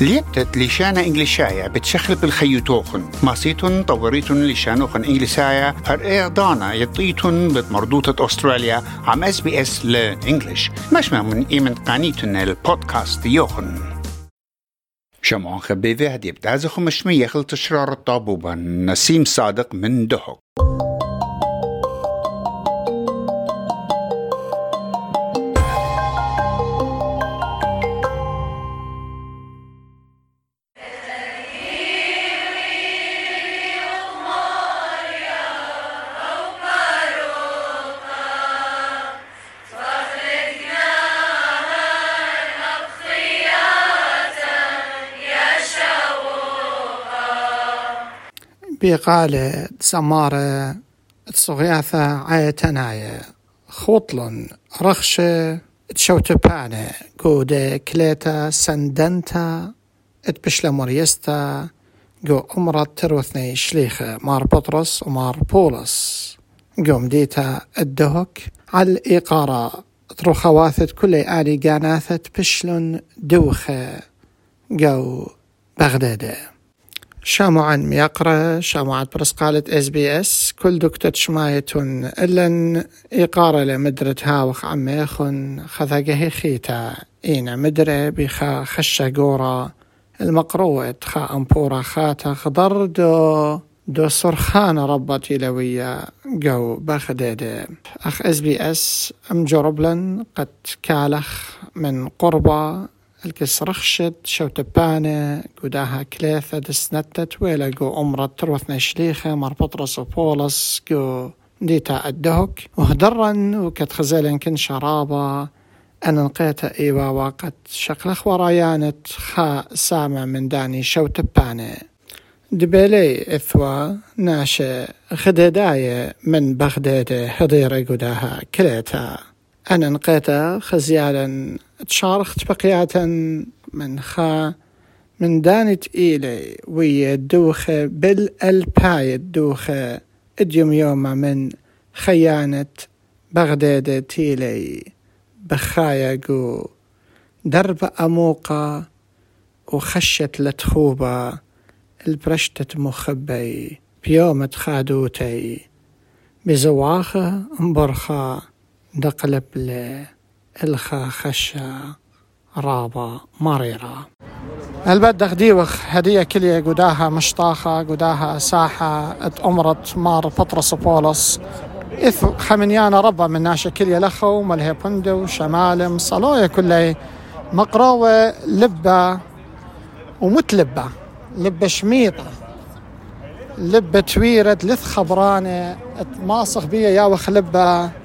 ليبتت لشانا إنجليشايا بتشخل بالخيوتوخن ماسيتون طوريتون لشانوخن إنجليسايا. هر دانا يطيتون بمردوطة أستراليا. عم إس بي إس لإنجليش. مش من إيمن قانيتون البودكاست يوخن. شمعون خبي ذهدي بتازخو مشمية خل تشرار الطابوبة نسيم صادق من دهوك. بقالة سمارة تصغياثة عايتناية خوطلن رخشة تشوتبانة قودة كليتا سندنتا اتبشلا مريستا جو أمرت تروثني شليخة مار بطرس ومار بولس. قوم ديتا الدهك على الإقارة تروخواثت كل آلي قاناثت بشلن دوخة جو بغداده شامعا ميقرأ شامعا برسقالة إس بي إس. كل دكتة شمايتون إلا إيقارة لمدرة هاوخ عميخن خذاقه خيتا. إينا مدرة بخا خشة قورا المقروة خا أمبورا خاتا. خضر دو دو صرخان ربط لويا جو بخدادة أخ إس بي إس أم جربلن قد كالخ من قربة. الكس رخشت شو تبانة قداها كليثة دسنتت ويلا جو أمرت تروثنا شليخة مر بطرس وبولس جو ديتا الدهك وهدرن وكت خزيلن كن شرابة أنا نقيت إيوا وقت شقلخ ورايانت خا سامع من داني شو تبانة دبيلي إثوا ناشا خدداية من بغداد هضيرة قداها كليتا أنا نقيتا خزيالا تشارخت بقياتا من خا من دانت إيلي ويا الدوخة بالألباي الدوخة اديوم يوم من خيانة بغداد تيلي بخايا قو درب أموقة وخشت لتخوبة البرشتة مخبي بيوم خادوتي بزواخة مبرخة دقلب الخا خشة رابا مريرة البد ديوخ هدية كلية قداها مشطاخة قداها ساحة أمرت مار بطرس بولس. إث خمنيانا ربا من ناشا كلية لخو ملهي بندو شمالم صلوية كلي مقروة لبة ومتلبة لبة. شميطة لبة تويرة لث خبرانة ماصخ بيا يا وخ لبة.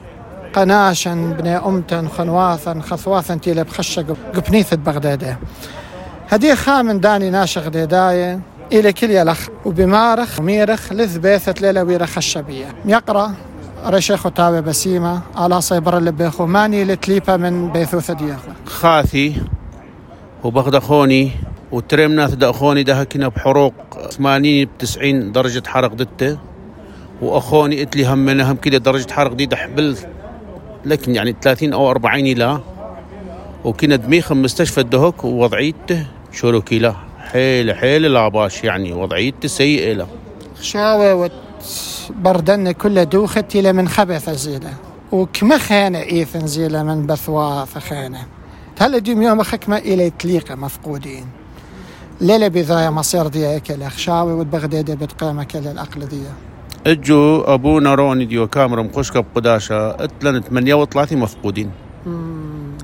قناشا بني أمتن خنواثا خثواثا تيلي بخشة قبنيثة بغدادة. هدي خامن داني ناشغ ديداية إلى كل يلخ وبمارخ وميرخ لذ بيثت ليلة ويرا خشبية يقرأ رشيخ تاوي بسيمة على صيبر اللي بيخو. ماني لتليبا من بيثوثة دياخو. خاثي وبغدخوني وتريم ناث دأخوني دهكنا بحروق 80 ب 90 درجة حرق دته وأخوني إتلي هم منهم كده درجة حرق دي دحبل لكن يعني 30 أو 40 لا وكنا دميخ مستشفى الدهوك ووضعيته شولو كيلا حيل حيل لاباش يعني وضعيته سيئة له. خشاوة بردن كل دوختي لمن خبث زيلة. وكما خانة إيثن زيلة من بثوا فخانة هل ديم يوم خكمة إلى تليقة مفقودين؟ ليلة بذايا مصير دي أكل أخشاوي والبغدادة بتقامة كل الأقلدية اجوا ابونا روني ديو كاميرا مقشكة بقداشة اتلن 38 مفقودين.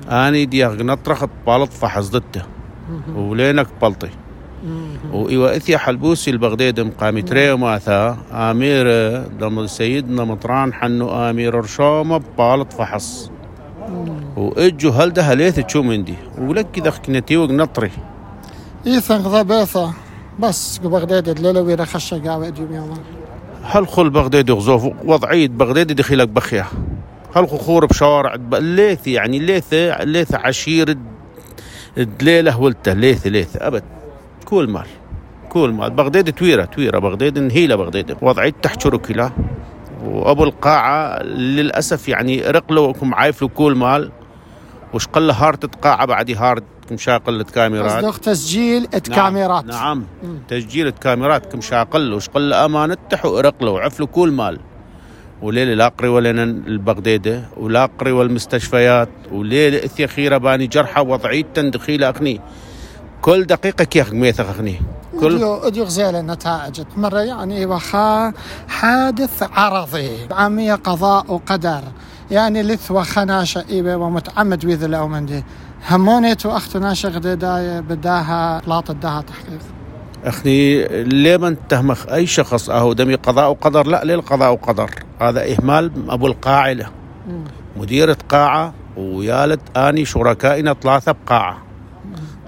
آني دي نطرخت بالط فحص ضده ولينك بلطي وإيوا إثيا حلبوسي البغداد مقامي تريماثا أمير دم سيدنا مطران حنو أمير رشامة بالط فحص. وإجو هل ده هليث تشو مندي ولك كذا خكنتي نطري. إيثن غضباثة بس بغداد الليلة ويرا خشة قاوة ديوم هل خل بغداد غزوف؟ وضعية بغداد دخيلك بخيا. هل خور بشوارع الليث يعني ليث ليث عشير الليلة ولته. ليث ليث أبد. كل مال. كل مال. بغداد تويرة تويرة. بغداد نهيلة بغداد وضعية تحت شركلة وأبو القاعة للأسف يعني رقلوا عايفلوا كل مال. وش قل هارت قاعة بعد هارد كمشاقل كاميرات؟ قصدك تسجيل كاميرات. نعم, نعم. تسجيل كاميرات كمشاقل وش قل أمانته وإرقله وعفلوا كل مال. وليلة لاقري ولنا البغديدة ولاقري والمستشفيات وليلة إثي خيرة باني جرحى وضعية دخيل أخني. كل دقيقة كيخ ميثق أخني. كل اديو غزالة النتائج مرة يعني وخا حادث عرضي. عامية قضاء وقدر. يعني لث وخناشة إيبه ومتعمد ويذ الأومندي. همونيت وأختو ناشا غداية بداها لاط داها تحقيق. أخي ليه ما تهمخ أي شخص أهو دمي قضاء وقدر؟ لا ليه القضاء وقدر. هذا إهمال أبو القاعلة. مديرة قاعة ويالت آني شركائنا ثلاثة بقاعة.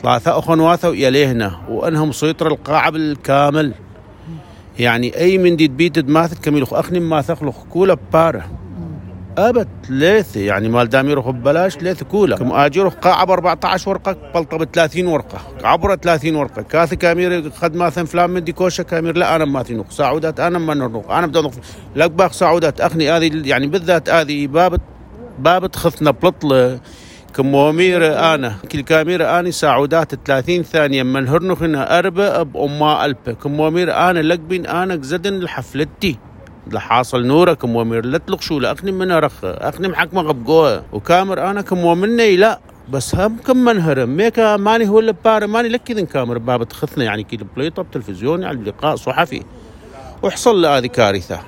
ثلاثة اخوانواثة ويليهنا وأنهم سيطر القاعة بالكامل. يعني أي من دي تبيت دماثت كميل أخني ما تخلق كولا بارة. أبد ثلاثة يعني مال دام يروح ببلاش ثلاثة كولا. كم قاعة ب 14 ورقة بلطة ب 30 ورقة. عبرة 30 ورقة. كاثي كامير خد مثلا فلان من دي كوشة كامير لا أنا ما تنوق سعودات أنا ما نروق أنا بدي لك باخ سعودات أخني هذه يعني بالذات هذه باب باب تخثنا بلطلة كمومير أنا. كل كاميرا أني سعودات 30 ثانية. من هرنخنا أربع بأما البه كمومير أنا لقبين أنا زدن لحفلتي لحاصل نورك مومير لا تلق شو لاخني من رخ اخني محكمة غبقوه وكامر أنا كمومني لا بس هم كم منهر ميكا ماني هو اللي بار ماني لك كذا كامر باب تخثنا يعني كذا بليطة بتلفزيون يعني لقاء صحفي. وحصل هذه كارثة.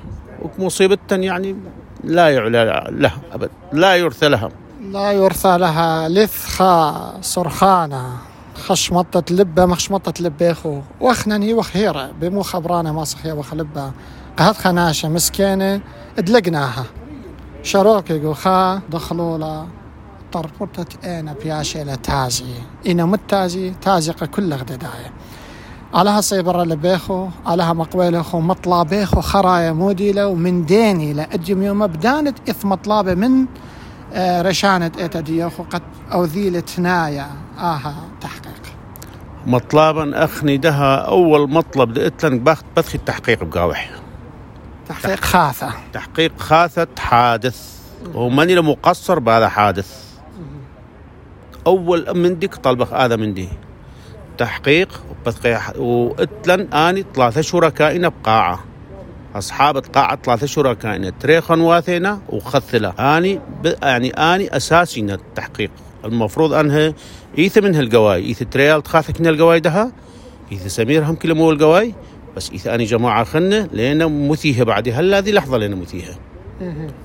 ومصيبة يعني لا يعلى لها أبد لا يرثى لها. لا يرثى لها لثخة صرخانة خشمطة لبة مخشمطة لبة أخو. وخنني وخيرة بمو خبرانة ما صحية وخ قهت خناشة مسكينة ادلقناها. شروك يقول خا دخلوا لا طربطت أنا بياشي لتازي. أنا متازي تازقة كل غدداية علىها صيبرة لبيخو علىها مقويلخو مطلابيخو خرايا موديلة ومن ديني لأجم يوم بدانت إث مطلابة من آه رشانة إتديوخو قد أوذيل تنايا آها تحقيق. مطلبا أخني دها أول مطلب لإتلن بخت بثخي التحقيق بقاوح. تحقيق خاثة تحقيق خاثة حادث. وماني مقصر بهذا حادث. أول من ديك طلبك هذا من دي. تحقيق وإتلن آني ثلاثة شركائنا بقاعة. أصحاب القاعة ثلاثة شركائنا. تريخن واثينا وخثلة آني يعني آني أساسي التحقيق. المفروض أنها إيث منها القواي. إيث تريال تخاثك من القواي دها. إيث سمير هم كل مو القواي. بس إذا أنا جماعة خنة لأن مثيها بعد هلا هذه لحظة لأن مثيها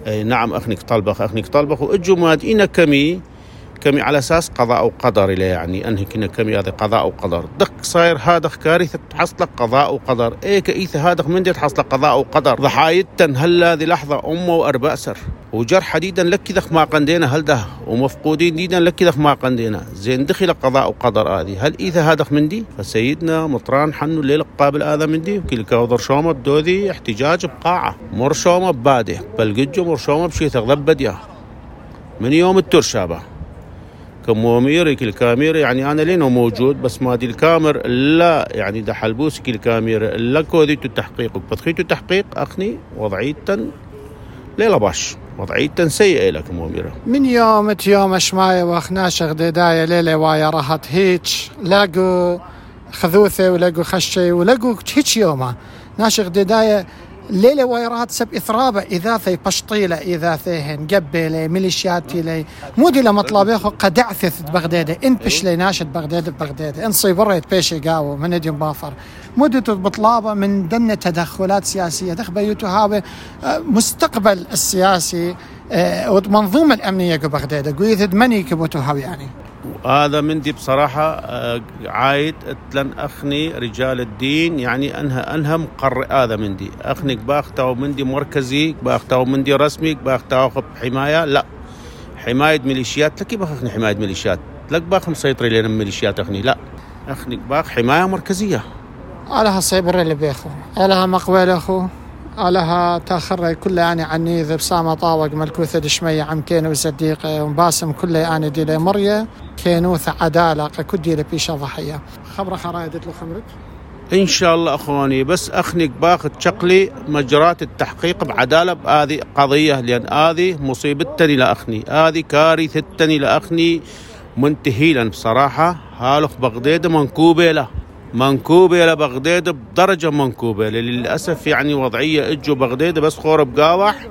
أي نعم أخنك طلبخ أخنك طلبخ وإجوا ماد إنا كمي. كمي على أساس قضاء وقدر له يعني أنهي كنا كمي هذا قضاء وقدر دق صاير هذا كارثه تحصل قضاء وقدر إيه كإيث هذا من دي تحصل قضاء وقدر ضحايتن هل هذه لحظة امه وأربع سر وجرح حديدا لك كذا ما قندينا هل ده. ومفقودين ديدا لك كذا ما قندينا. زين دخل قضاء وقدر هذه. هل اذا هذا من دي؟ فسيدنا مطران حنو الليل قابل هذا من دي. وكل كوضر شومة بدوذي احتجاج بقاعة. مر شومة بل قجو مر شومة بشي تغلب بدية. من يوم الترشابة. كمومير الكامير يعني أنا لين موجود بس ما دي الكامر لا يعني ده حلبوسك الكامير لا كوديت التحقيق. وبتخيت التحقيق أخني وضعية ليلة باش وضعية سيئة لك موميرة من يوم يوم شماية وأخناش غداية ليلة وايا راحت هيج لاقوا خذوثة ولقوا خشي ولقوا هيج يومه. ناشغ دداية ليلة ويرات سب إثرابة إذا في بشطيلة إذا فيهن قبلة ميليشيات لي. مو دي لمطلب قد عثث بغداد إن بش لي ناشد بغداد بغداد إن صيبريت بيشي قاو من ديم بافر مدة بطلابة من دن تدخلات سياسية. دخبة يتهاوي آه، مستقبل السياسي آه، والمنظومة الأمنية بغداد قويث مني كبوتوها يعني. وهذا من دي بصراحة آه، عايد لن أخني رجال الدين يعني أنها أنها مقر هذا من دي. أخني باختاو من دي مركزي باختاو من دي رسمي باختاو حماية. لا حماية ميليشيات. لكي باخ أخني حماية ميليشيات؟ لك باخ مسيطري لنا ميليشيات أخني. لا أخني باخ حماية مركزية. علىها صيبر اللي بيخو علىها مقبل أخو. علىها تأخر كله يعني عني ذا بسامة طاوق ملكوثة دشمية عم كينو صديقة ومباسم كله يعني دي مرية كينوث عدالة كدي لبيشة ضحية. خبرة خرايدت له خمرك؟ إن شاء الله أخواني بس أخنق باخذ شقلي مجرات التحقيق بعدالة بهذه قضية لأن هذه مصيبتني لاخني هذه كارثتني لاخني منتهي لأن بصراحه هالخ بغداد منكوبة له. منكوبة لبغداد بدرجة منكوبة. للأسف يعني وضعية إجوا بغداد بس خور بقاوح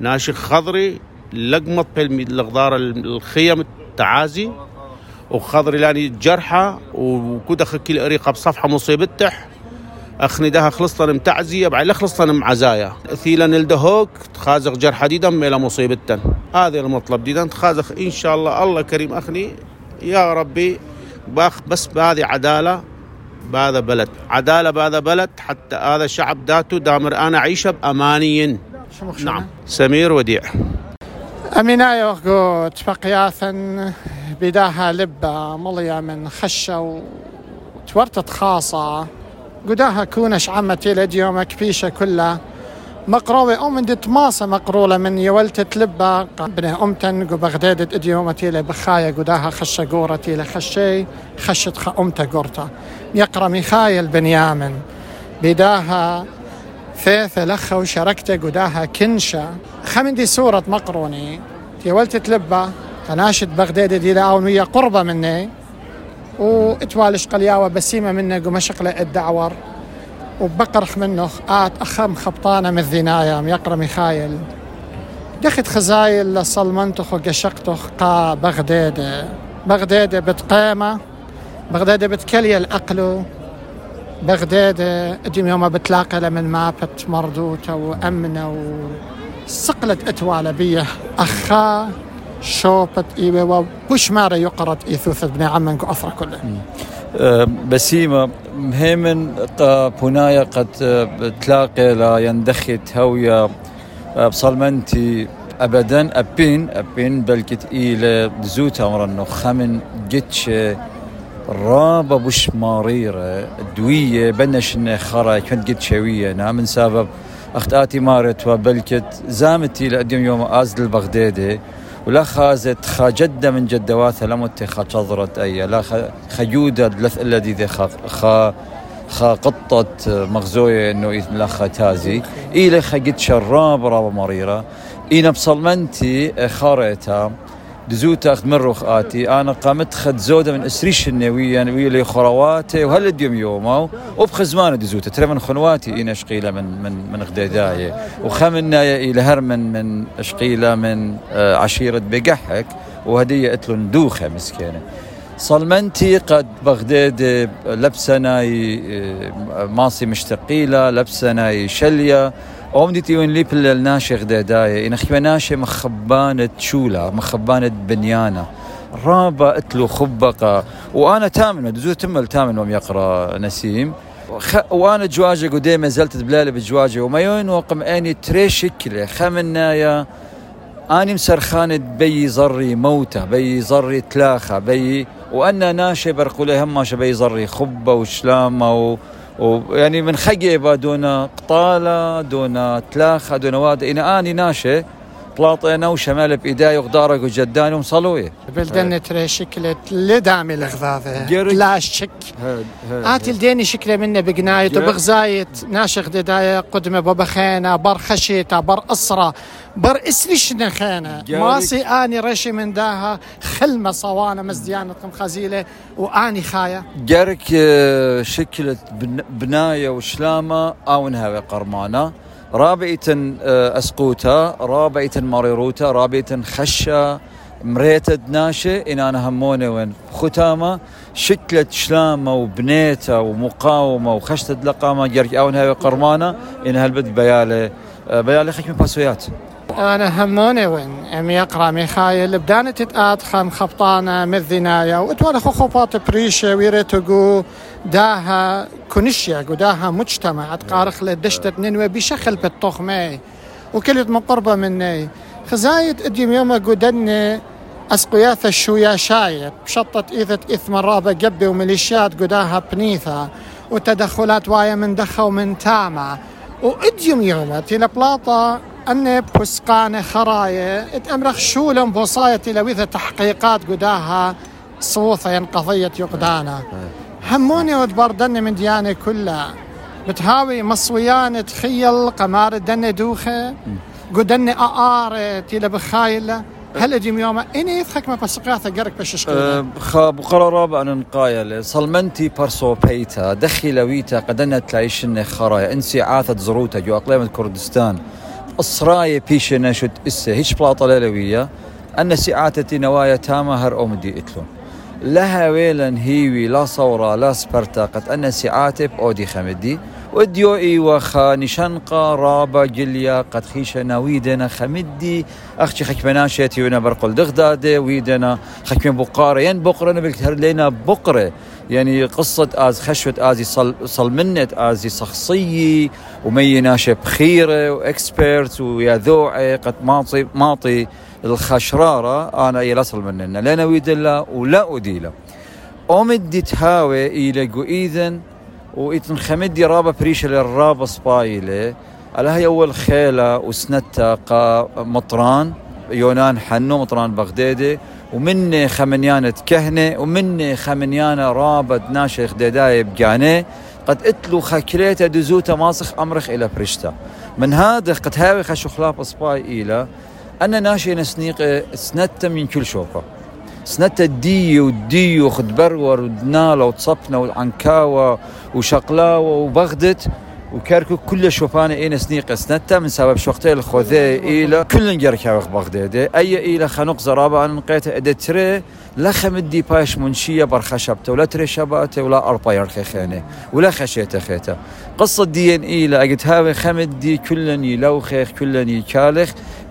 ناشخ خضري لقمط بالغدار الخيم التعازي وخضري لاني جرحة وكود خكي الأريقة بصفحة مصيبته أخني دها خلصتن متعزية بعد خلصتن معزايا. ثيلا الدهوك تخازق جرحة ديدا ميلا مصيبتن هذا المطلب ديدا تخازق إن شاء الله الله كريم أخني. يا ربي بس بهذه عدالة بهذا بلد. عدالة بهذا بلد حتى هذا الشعب ذاته دامر أنا عيشه بأماني نعم. سمير وديع. أميناي وغوت بقياثا بداها لبة مليا من خشة وتورتت خاصة. قداها كونش عمتي لديوم كبيشة كلها. مقروة أو من دت ماسة مقرولة من يولتت لبة بنه أمتن قو بغدادت إديومتي لبخايا قداها خشة قورتي لخشي خشت خا أمتا قورتا. يقرأ ميخايل بنيامن بداها ثيثة لخة وشركتة قداها كنشة. خمندي سورة مقروني تيولتت لبة تناشد بغداد دي ويا قربة مني. وإتوالش قلياوة بسيمة منه ومشقلة الدعور وبقرخ منه آت أخم خبطانة من الذنايا يقرا ميخايل دخت خزايل لصلمنتخ وقشقتخ قا بغداد بغداد بتقامة بغداد بتكلي الأقلو بغداد آدم يوم بتلاقي من مابت مردوته وأمنة وسقلت اتوالة بيه أخا شوبت إيوه وش مارا يقرت إيثوث ابن عمك أفرا كله. بسيمة مهيمن بنايا قد تلاقي لا يندخت هويا أه، بصلمنتي ابدا. أبين أبين بلكت إلى زوتا مرنو خمن جتش رابا بوش ماريرة دوية بنش خرا كنت قد شوية نعم من سبب اختاتي مارت وبلكت زامتي لأديم يوم أزل البغدادي ولا خازت خا جدة من جدواتها لمت خا شضرت أي لا خجودة لث الذي ذي خا خا خا قطة مغزوية إنه لا تازي. إلى خجد شراب رابا مريرة. إينا بصلمنتي خاريتها دزوتا اخذ من آتي. آنا قامت خد زودة من أسريش النوية ويا لي خرواتي وهل ديوم يوما وبخزمان دزوتا ترى من خنواتي اين أشقيلة من من من غديدايه وخمنا إلى هرمن من أشقيلة من آه، عشيرة بقحك. وهدية أتلون دوخة مسكينة. صلمنتي قد بغداد لبسناي آه، ماصي مشتقيلة لبسناي شلية. اومديتي وين ليب الناشخ داية. إن أخي ناشي مخبانة شولا مخبانة بنيانة رابا أتلو خبقة. وأنا تامن دزو تمل تامن وم يقرأ نسيم. وأنا جواجة قديمة زلت بلالي بجواجة. وما يون وقم أني تري شكله خمنايا آني مسرخانة بي زري موتة بي زري تلاخة بي. وأنا ناشي برقولي هم بي زري خبة وشلامة و ويعني من خيبة دون قطالة دون تلاخة دون واد إنا آني ناشي بلاطينا وشمال بإيداي وغدارك وجداني ومصلوية. بلدن تري شكلة لدعم الغذاذة لا شك. آتي الديني شكلة منه بقناية وبغزاية ناشخ دداية قدمة ببخينة بر خشيتة بر أسرة بر اسليش نخينة ماسي آني رشي من داها خلمة صوانة مزديانة خزيلة وآني خايا. جارك آه، شكلة بناية وشلامة أونها قرمانة رابعة آه، أسقوتا رابعة مريروتا رابعة خشة مريتة ناشة إن أنا همونة وين ختامة شكلة شلامة وبنيتة ومقاومة وخشتة لقامة جرك أونها قرمانة إن هالبد بيالي آه، بيالي خشمة باسويات. أنا هموني وين؟ أم يقرأ ميخايل بدانة تتآت خم خبطانة مذنايا وتوالا خطوبات بريشة ويريتو داها كونشيا داها مجتمع تقارخ لدشتة ننوي بشخل بالطخمي وكلت مقربة مني. خزايد اديم يوم قدني اسقياث الشويا شايت بشطة إيثة إثم الرابة قبي وميليشيات قداها بنيثة وتدخلات وايا من دخة ومن تامة واديم يوم تيلا بلاطة أن بوسقانة خراية اتأمرخ شولم بوصاية لويثة تحقيقات قداها صوثة قضية يقدانا. هموني وتبردني من ديانة كلها. بتهاوي مصويان تخيل قمار الدنة دوخة قدني أقار تيلا بخايلة. هل أجي يوم إني يفخك ما بسقاثة قرك بشش أه خاب قرار أن نقايل. صلمنتي برسو بيتا دخي لويتا قدنا تلايشن خرايا. إنسي عاثت زروتا جو اقليم كردستان. الصراية بيش نشد اسه هيش بلاطة لوية أن سعاتتي نوايا تاما هر أومدي إتلون. لها ويلا هيوي لا صورة لا سبرتا. قد أن سعاتب أودي خمدي. وديو اي وخا نشنقا رابا جليا قد خيشة ناويدنا خمدي. أختي خكمنا شيتي ونا برقل دغدادة ويدنا خكمن بقارة. ين بقرة نبكتر لنا بقرة. يعني قصة آز خشوة آزي صل, صل منت آزي شخصية وميناشة بخيرة وإكسبيرت ويا ذوعي قد ماطي ماطي الخشرارة. أنا يلصل مننا لا نويد الله ولا أديله أمدي تهاوي إلى إذن وإتن خمدي رابا بريشة للرابا سبايلة. على هي أول خيلة وسنتا قا مطران يونان حنو مطران بغدادي. ومني خمنيانة كهنة ومني خمنيانة رابد ناشخ ديداي بجاني. قد إتلو خاكليتا دزوتا ماسخ أمرخ إلى بريشتا. من هذا قد هاوي خشو خلاف سباي إلى أنا ناشي نسنيق سنتا من كل شوفة سنتا الدي والدي وخدبرور ودنالة وتصفنا والعنكاوة وشقلاوة وبغدت وكاركو كل شوفانا اين سنيق سنتا من سبب شوقتي الخوذي إلى كل نجرك بغداد أي إلى خنق زرابة أن نقيت أدتري لا خمدي باش منشية برخشبته ولا تري شباته ولا أربا يرخي خينة ولا خشيتة خيته قصة دي ان إي لقيت هاوي خمدي كلني لو خيخ كلني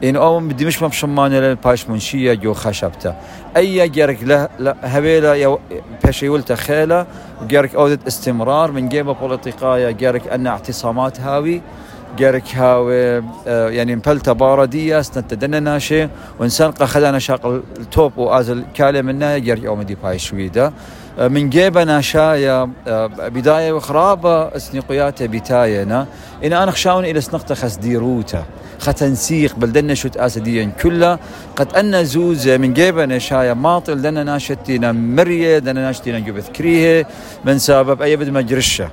بدي مش مشمانة باش منشية جو خشبته أي جرك لا لا هبيلا يو بشي ولت خيلة وجرك أودت استمرار من جيبة بوليتيقايا جرك أن اعتصامات هاوي جارك هاوي يعني مبلتا باردية سنت دنا ناشي وإنسان قخدنا شاق التوب وازل كالي منا جارك أو مدي باي شويدة من جيبة ناشايا بداية وخرابة سنقياتة بتاينا. إن أنا خشاون إلى سنقطة خسديروتا ختنسيق بلدنا شوت أسديا كلها قد أن زوز من جيبة ناشايا ماطل دنا ناشتينا مرية دنا ناشتينا جبث كريه. من سبب؟ أي بد مجرشه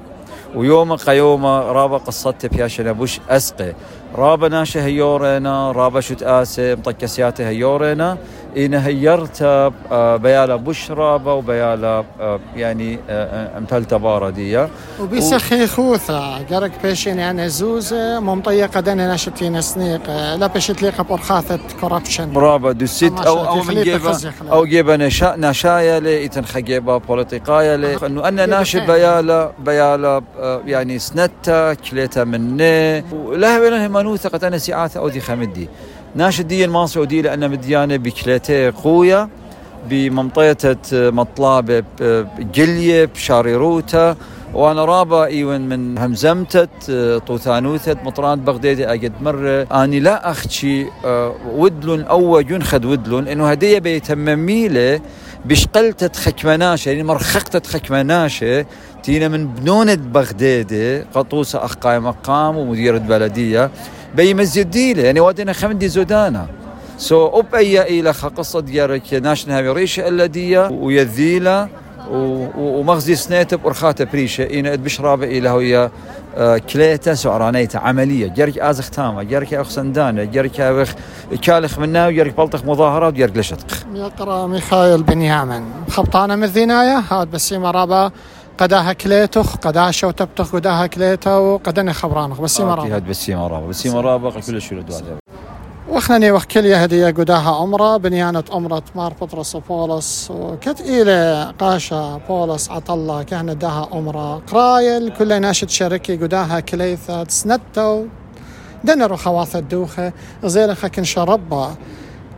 ويوم قيوم رابا قصت بياشنا بوش أسقي. رابا ناشا هيورينا رابا شت آسي مطكسياتي هيورينا. إن هيرتا آه، بيالا رابا وبيالا آه، يعني آه، مبلتا باردية وبيسخي خوثة قرق بيشين يعني زوزة ممطيقة دانا ناشتين سنيق لا بيش بورخاثة كوربشن رابا دوسيت أو أو من جيبا أو جيبا نشا نشايا لي إتن خجيبا بوليتيقايا لي. إنه أنا ناشي بيالا بيالا يعني سنتا كليتا مني. ولا بينهم منوثة قد أنا سعاثة أو دي خمدي. ناشد دي الماصي ودي لأن مديانة بكليتي قوية بمنطقة مطلابة جلية بشاريروتا وأنا رابا إيون من همزمتة طوثانوثة مطران بغدادي أجد مرة. أني لا أخشي ودلون أو ينخد ودلون إنه هدية بيتمميله بشقلتة خكمناشة يعني مرخقتة خكمناشة تينا من بنونة بغدادي قطوسة أخ قايم مقام ومديرة بلدية. بي مزيديلة يعني وادنا خمدي زودانا. سو so, أب أي إلى قصة ديارك ناشنا هاوي ريشة اللدية ويذيلة ومغزي سنيتب ورخاته بريشة إنا بشرابة إلى هوية كليتا سعرانيتا عملية. جرك آزخ تاما جرك أخ سندانة جرك أخ كالخ منا وجرك بلطخ مظاهرة وجرك لشتق يقرأ ميخائيل بنيامن خبطانة من الذناية هاد بسيمة رابا قداها كليتخ قداها شوتبتخ قداها كليتا وقدني خبرانخ بسيمة رابا هاد بسيمة رابا بسيمة رابا كل شيء وخنني وخكلية هدية قداها عمرة بنيانة عمرة مار بطرس وبولس. وكت إلى قاشا بولس عطلة كهنة داها عمرة. قرايل كل ناشد شركي قداها كليثة سنتو دنرو خواثة دوخة زين خكن شربا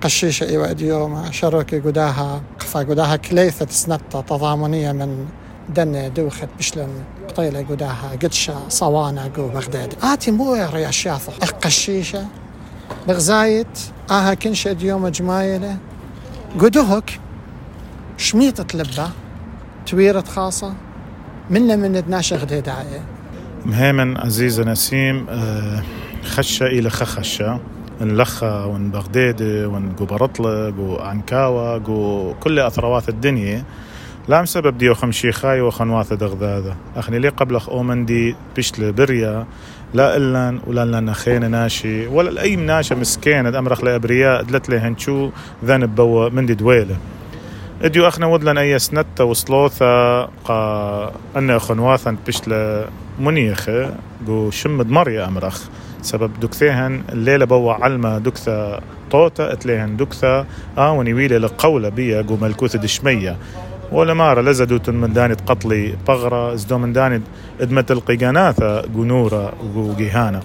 قشيشة إيوة ديوما شركي قداها قفا قداها كليثة سنتة تضامنية من دن دوخة بشلن قطيلة قداها قدشة صوانة قو بغداد آتي مو يا شاثة قشيشة بغزايت آها كنش ديوم جمايلة قدوهك شميطة لبة تويرة خاصة منا من دناش غدي داعية مهيمن عزيزة نسيم خشة إلى خخشة نلخا ون بغدادة ون برطلق وعنكاوة وكل أثروات الدنيا لام سبب ديو خمشي خاي وخنواثة دغذاذة أخني لي قبل أخ أومندي بشل بريا. لا إلن ولا لنا خينا ناشي. ولا لأي مناشة مسكينة. أمرخ لأبرياء دلت لي هنشو ذنب بوا مندي دويلة. إديو أخنا ودلن أي سنتا وصلوثا قا أنا خنواثا بشل منيخة. قو شمد مريا امرخ سبب دكثيهن. الليلة بوا علمة دكثة طوتا إتليهن دكثة. آوني ويلي لقولة بيا. قو ملكوثة دشمية. ولا مارا لزدوت من داني قطلي بغرة زدو من داني ادمت القيقاناثة قو نورة وقو جيهانة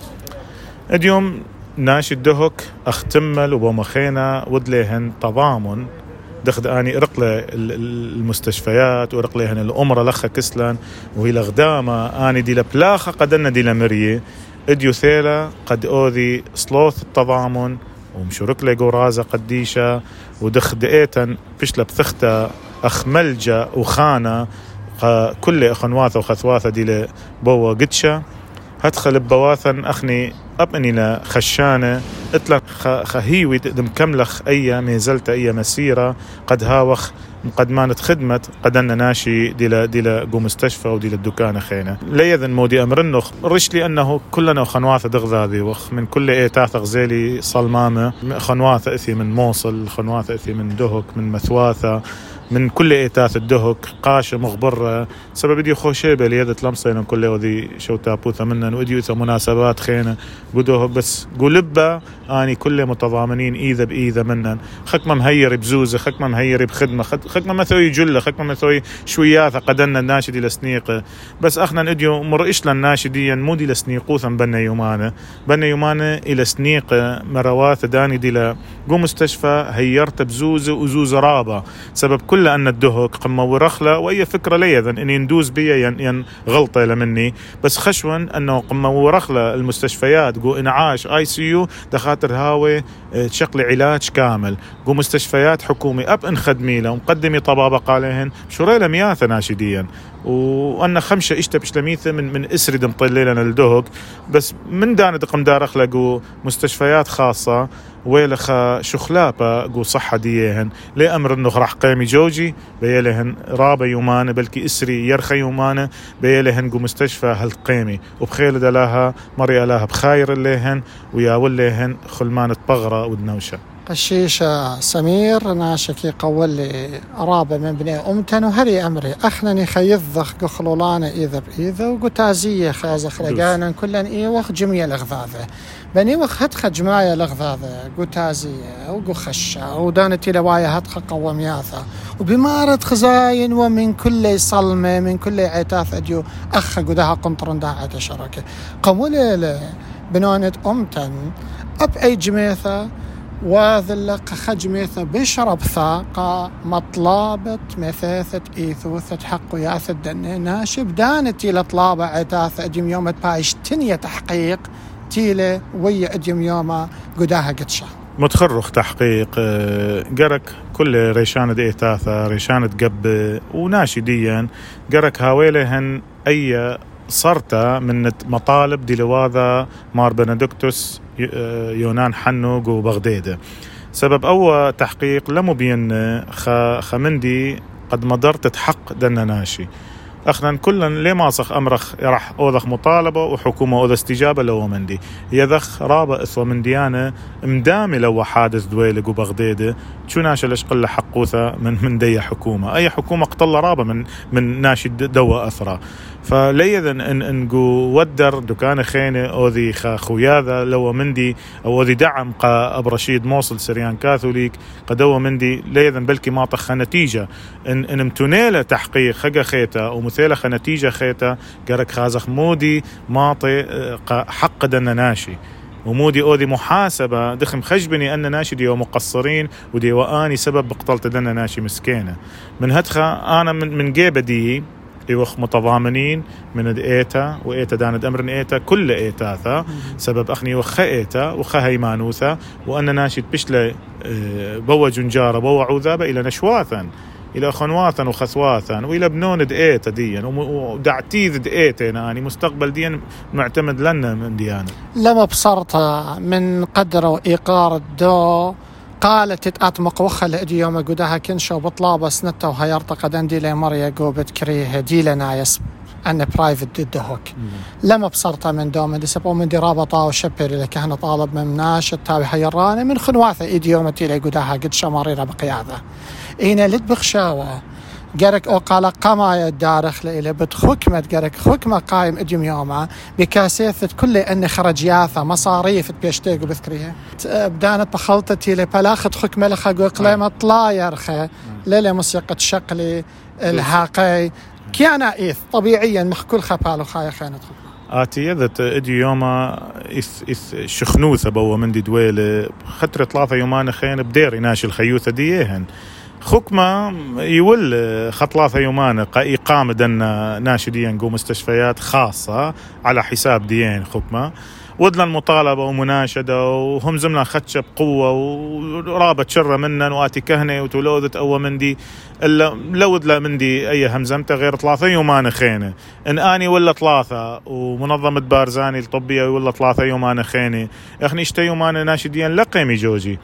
اديوم ناشي الدهك أختمل وبومخينا ودليهن تضامن دخد آني ارق المستشفيات وارق لهن الأمرة لخا كسلان وهي لغدامة. آني دي لبلاخه قدنا دي لمريه إديو ثيلا قد أوذي صلوث التضامن ومشورك لي قورازة قديشة ودخ دقيتا لبثختا أخ ملجأ وخانة كل أخنواثة وخثواثة دي بوا قدشة. هدخل بواثا أخني أبني خشانة. اتلك خهيوي تقدم كملخ أي ميزلت أي مسيرة قد هاوخ مقدمانة خدمة قدنا ناشي ديلا ديلا جو مستشفى وديلا الدكان خينا ليذن مودي أمر النخ. رش لي أنه كلنا خنواثة دغذاذي وخ. من كل إيه تاث غزيلي صلمامة خنواثة إثي من موصل خنواثة إثي من دهك من مثواثة. من كل ايتاث الدهك قاشة مغبرة سبب دي خوشيبة ليدة لمصينا كل وذي شو تابوثة منن ودي مناسبات خينا قدوه بس قلبة آني كل متضامنين ايذا بايذا منن خك ما مهير بزوزة خك ما مهير بخدمة خك ما مثوي جلة خك ما مثوي شوياثة قدنا الناشدي لسنيقة بس أخنا نديو مرئش للناشديا مودي لسنيقوثا بنا يومانا بنا يومانا إلى سنيقة مرواث داني دي قو مستشفى هيرت بزوزة وزوزة رابة. سبب كل أن الدهك قمة ورخلة وأي فكرة لي اذا إني ندوز بيا ين, ين غلطة لمني بس خشون أنه قمة ورخلة المستشفيات قو انعاش آي سي يو دخاتر هاوي تشقلي علاج كامل. قو مستشفيات حكومي أب إن خدمي له ومقدمي طبابة عليهن شوريلا مياثة ناشديا. وأنا خمسه اشتا بشلميثه من من إسرد مطللنا الدهك. بس من دان دقم دار اخلقوا مستشفيات خاصة ويلخ شخلابة قو صحة ديهن. لي أمر إنه راح قيمي جوجي بيلهن رابا يومان بلكي إسري يرخى يومان بيلهن قو مستشفى هالقيمي وبخيل دلاها مريا لها بخاير الليهن ويا وليهن خلمان بغرة ودنوشة قشيشة سمير ناشكي قول لي رابة من بني أمتن وهري أمري. أخنني خيضخ قخلولانا إذا بإذا وقتازية خازة خلقانا كلن إيوخ جميع الأغذاذة. بني وخ هتخ جماية الأغذاذة. قتازية وقو خشة ودانتي لوايا هتخ قومياثة وبمارة خزاين ومن كل صلمة من كل عتاث أديو. أخ قدها قنطرن داعة شركة. قولي بنونة أمتن. أب أي جميثة وذلق خجميثة بشرب ثاقة مطلابة مثاثة إيثوثة حق ياثة دني ناشب دانتي لطلابة عتاثة أديم يوم بايش تنية تحقيق تيلة ويا أديم يوم قداها قدشة متخرخ تحقيق آه، قرك كل ريشانة إيثاثة ريشانة قب وناشديا قرك هاويلهن أي صرتا من مطالب ديلواذا مار بندكتوس آه، يونان حنوق وبغديده سبب أو تحقيق لمبين خمندي قد مدرت حق دنا ناشي. اخنا كلا لي ماسخ أمرخ راح أوذخ مطالبة وحكومة أوذ استجابة لو مندي. يذخ رابع اسوى من ديانه مدامي لو حادث دويلق وبغديده شو ناشا ليش قله حقوثة من من دي حكومة؟ أي حكومة قتل رابع من من ناشي دوا اثرى فليذن إن انقو ودر دكان خينة أوذي خوياذا لو مندي أو أوذي دعم قا أب رشيد موصل سريان كاثوليك قدوا مندي ليذن بلكي ما طخ نتيجة. إن إن متونيله تحقيق خقا خيتا ومثيله نتيجة خيتا قرك خازخ مودي ماطي آه، حق دنا ناشي. ومودي اودي محاسبة دخم خجبني أن ناشي دي مقصرين ودي وآني سبب بقتلت دنا ناشي مسكينة. من هدخة أنا من, من جيبة دي يوخ متضامنين من إيتا وإيتا داند أمر إيتا كل ايتاثا سبب أخني وخا إيتا وخا هيمانوثا وأنا ناشد بشله آه، بوا جنجارة بوا عوذابة إلى نشواثا إلى خنواثا وخثواثا وإلى بنون دئيتا ديا ودعتيذ دئيتا يعني مستقبل ديا معتمد لنا من ديانا لما بصرت من قدر وإيقار الدو قالت تتقات مقوخة لأدي يوم قدها كنشو بطلابة سنتا وهيرتا قدن دي لمريا قوبت كريه دي لنا يسب أن برايفت ضد هوك. لما بصرت من دوم دي سبو من دي رابطة وشبر اللي كان طالب من ناش التابي حيراني من خنواثة إيدي يوم تيلي قدها قد شماريرا بقيادة. إينا لد بخشاوة. أو قال قما الدارخ إلى بد خكمة جرك خكمة قايم اديم يوما بكاسيثة كل ان خرج ياثا مصاريف بيشتيق بذكريها بدانت بخلطتي لبلاخت خكمة لخا قليمة طلايرخة ليلة موسيقى شقلي الهاقي كان ايث طبيعيا محكول خبالو خايا خانت خكمة آتي ذات ادي يوما إث إث شخنوثة بوا من دي دويلة خطرة ثلاثة يومان خين بدير إناش الخيوثة ديهن خكمة يول خطلاثة يومان إقامة دن ناشدين جو مستشفيات خاصة على حساب ديين خكمة ودنا المطالبة ومناشدة وهم زمنا خدشة بقوة ورابط شرة منا وآتي كهنة وتولوذت أو مندي إلا لود لا مندي أي همزمتة غير ثلاثة يومان خينة. إن أني ولا ثلاثة ومنظمة بارزاني الطبية ولا ثلاثة يومان خينة إخني إشتي يومان ناشدين لقيمي جوجي.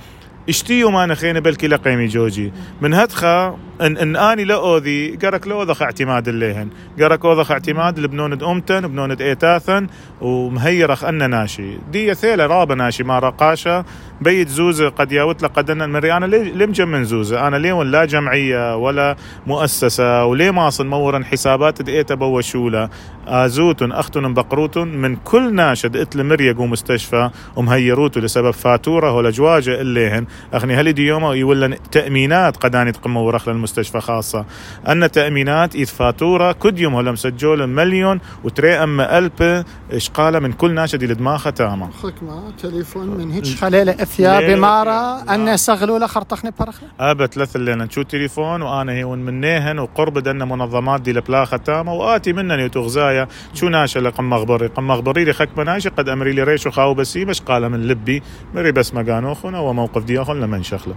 اشتيو ما نخيني بلكي لقيمي جوجي. من هدخة ان, إن آني لا أوذي قرك لا أوذخ اعتماد الليهن. قرك أوذخ اعتماد لبنوند أمتن بنوند إيتاثن ومهيرخ أن ناشي. دي ثيلة رابا ناشي ما رقاشة بيت زوزة قد ياوت لقد أن المري أنا ليه مجمن زوزة. أنا ليه لا جمعية ولا مؤسسة وليه ما اصل مورا حسابات دقيتا بوشولة آزوتن أختن بقروتن من كل ناشد إتل مريق ومستشفى ومهيروتو لسبب فاتورة ولا جواجة الليهن. اخني هل دي يوم يولن تأمينات قداني تقموا ورخ للمستشفى خاصة. أن تأمينات إذ فاتورة كد يوم هلم سجول مليون وتري أما ألب إشقالة من كل ناشد لدماغة تاما خكمة تليفون من هيك. خليلة إثيا بمارة أن سغلوا لخرطخني برخلة أبا ثلاث لنا نشو تليفون وأنا هي منيهن وقرب دنا منظمات دي لبلاخة تاما وآتي منني وتغزايا شو ناشا لقم مغبري؟ قم مغبري لي خكمة ناشا قد أمري لي ريشو خاو بسي مش قال من لبي؟ مري بس مقانوخنا وموقف دياخن لمن شخله.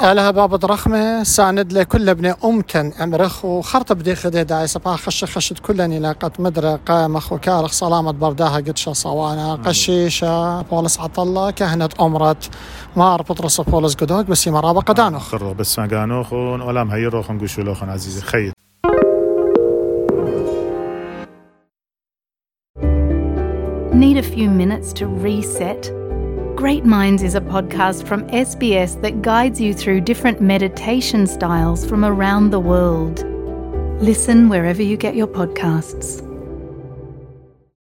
لها باب رخمة ساند لكل ابن أمتن أمرخ وخرط بدي خدي داي سبا خش خشت كلني لاقت مدرة قامخ وكارخ سلامة برداها قدشة صوانا قشيشة بولس عطلة كهنة أمرت. مار بطرس بولس قدوك بس مرابا قدانوخ خرو بس ما قانوخ ولا مهيروخ نقشو لوخن عزيزي. خيط Need a few minutes to reset? Great Minds is a podcast from SBS that guides you through different meditation styles from around the world. Listen wherever you get your podcasts.